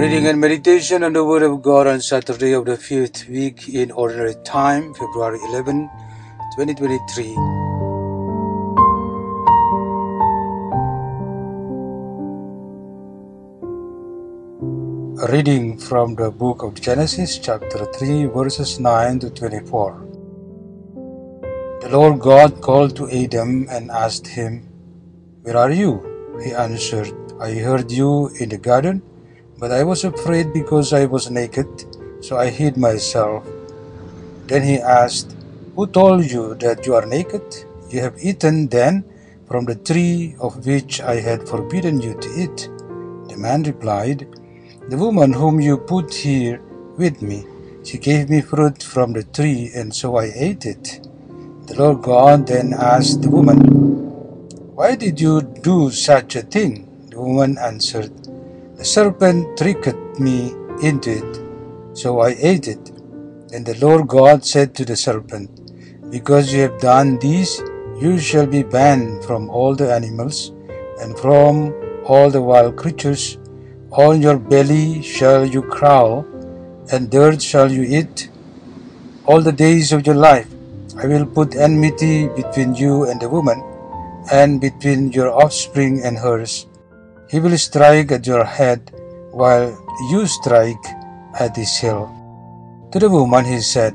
Reading and meditation on the Word of God on Saturday of the fifth week in Ordinary Time, February 11, 2023. A reading from the book of Genesis, chapter 3, verses 9 to 24. The Lord God called to Adam and asked him, Where are you? He answered, I heard you in the garden but I was afraid because I was naked, so I hid myself. Then he asked, Who told you that you are naked? You have eaten then from the tree of which I had forbidden you to eat. The man replied, The woman whom you put here with me, she gave me fruit from the tree, and so I ate it. The Lord God then asked the woman, Why did you do such a thing? The woman answered, the serpent tricked me into it, so I ate it. And the Lord God said to the serpent, Because you have done this, you shall be banned from all the animals and from all the wild creatures. On your belly shall you crawl, and dirt shall you eat all the days of your life. I will put enmity between you and the woman, and between your offspring and hers. He will strike at your head, while you strike at his heel. To the woman he said,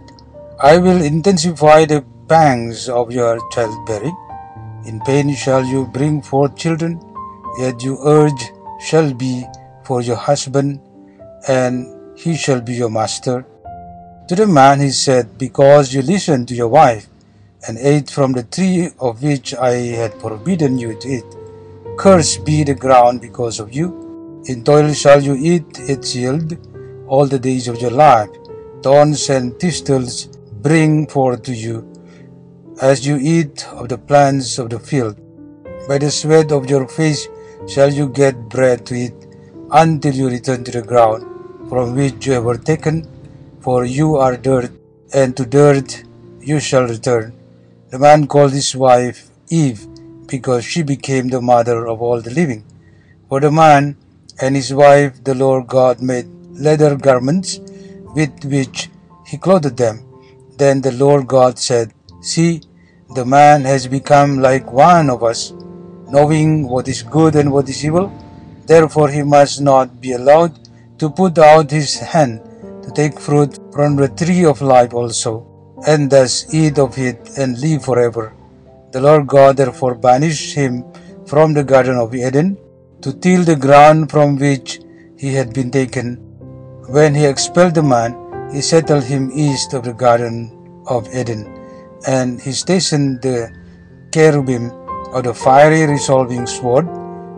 I will intensify the pangs of your childbearing. In pain shall you bring forth children, yet you urge shall be for your husband, and he shall be your master. To the man he said, Because you listened to your wife, and ate from the tree of which I had forbidden you to eat. Cursed be the ground because of you. In toil shall you eat its yield all the days of your life. Thorns and thistles bring forth to you, as you eat of the plants of the field. By the sweat of your face shall you get bread to eat, until you return to the ground from which you were taken, for you are dirt, and to dirt you shall return. The man called his wife Eve because she became the mother of all the living. For the man and his wife the Lord God made leather garments with which he clothed them. Then the Lord God said, See, the man has become like one of us, knowing what is good and what is evil. Therefore he must not be allowed to put out his hand to take fruit from the tree of life also, and thus eat of it and live forever. The Lord God therefore banished him from the Garden of Eden to till the ground from which he had been taken. When he expelled the man, he settled him east of the Garden of Eden, and he stationed the cherubim of the fiery resolving sword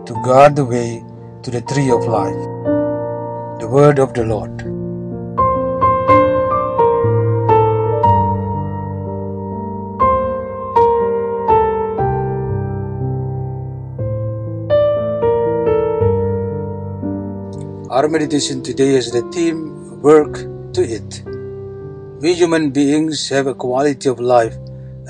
to guard the way to the tree of life. The word of the Lord. Our meditation today has the theme Work to Eat. We human beings have a quality of life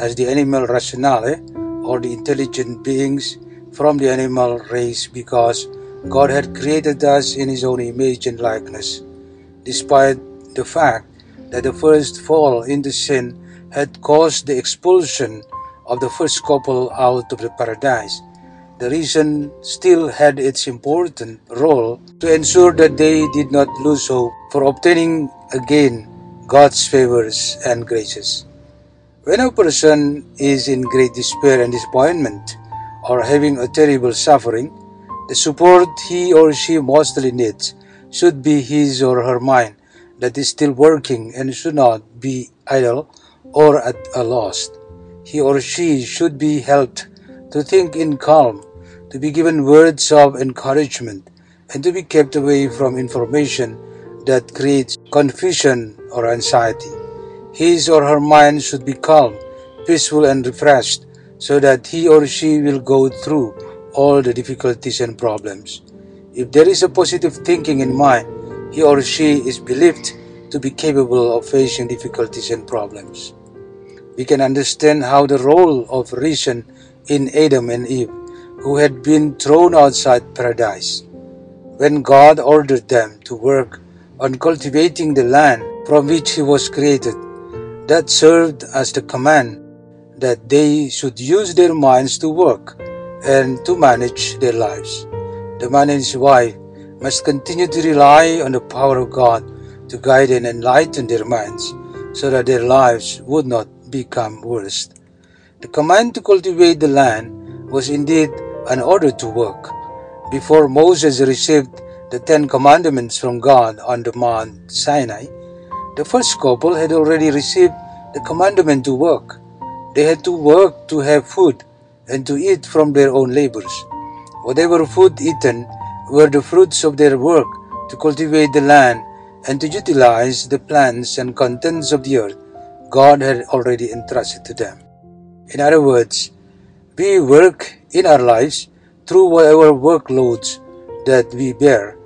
as the animal rationale eh? or the intelligent beings from the animal race because God had created us in His own image and likeness. Despite the fact that the first fall into sin had caused the expulsion of the first couple out of the paradise, the reason still had its important role to ensure that they did not lose hope for obtaining again God's favors and graces. When a person is in great despair and disappointment or having a terrible suffering, the support he or she mostly needs should be his or her mind that is still working and should not be idle or at a loss. He or she should be helped to think in calm to be given words of encouragement, and to be kept away from information that creates confusion or anxiety. His or her mind should be calm, peaceful, and refreshed so that he or she will go through all the difficulties and problems. If there is a positive thinking in mind, he or she is believed to be capable of facing difficulties and problems. We can understand how the role of reason in Adam and Eve, who had been thrown outside paradise, when God ordered them to work on cultivating the land from which He was created, that served as the command that they should use their minds to work and to manage their lives. The man and his wife must continue to rely on the power of God to guide and enlighten their minds so that their lives would not become worse. The command to cultivate the land was indeed an order to work. Before Moses received the Ten Commandments from God on the Mount Sinai, the first couple had already received the commandment to work. They had to work to have food and to eat from their own labors. Whatever food eaten were the fruits of their work to cultivate the land and to utilize the plants and contents of the earth God had already entrusted to them. In other words, we work in our lives through whatever workloads that we bear,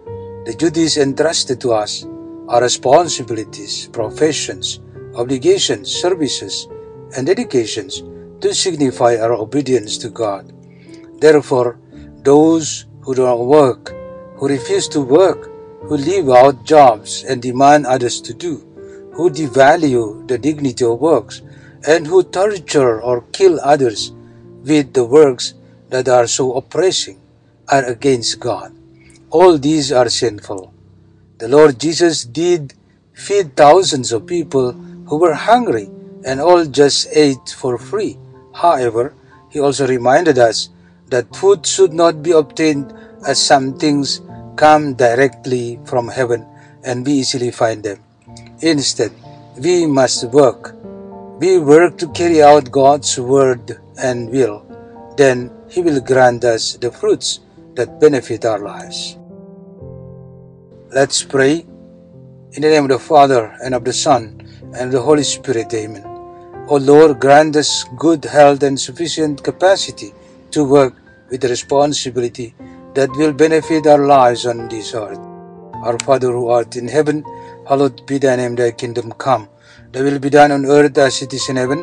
the duties entrusted to us, our responsibilities, professions, obligations, services, and dedications to signify our obedience to God. Therefore, those who do not work, who refuse to work, who leave out jobs and demand others to do, who devalue the dignity of works, and who torture or kill others with the works that are so oppressing, are against God. All these are sinful. The Lord Jesus did feed thousands of people who were hungry and all just ate for free. However, he also reminded us that food should not be obtained as some things come directly from heaven and we easily find them. Instead, we must work. We work to carry out God's word and will. Then He will grant us the fruits that benefit our lives. Let's pray. In the name of the Father, and of the Son, and the Holy Spirit. Amen. O Lord, grant us good health and sufficient capacity to work with responsibility that will benefit our lives on this earth. Our Father who art in heaven, hallowed be thy name, thy kingdom come. Thy will be done on earth as it is in heaven.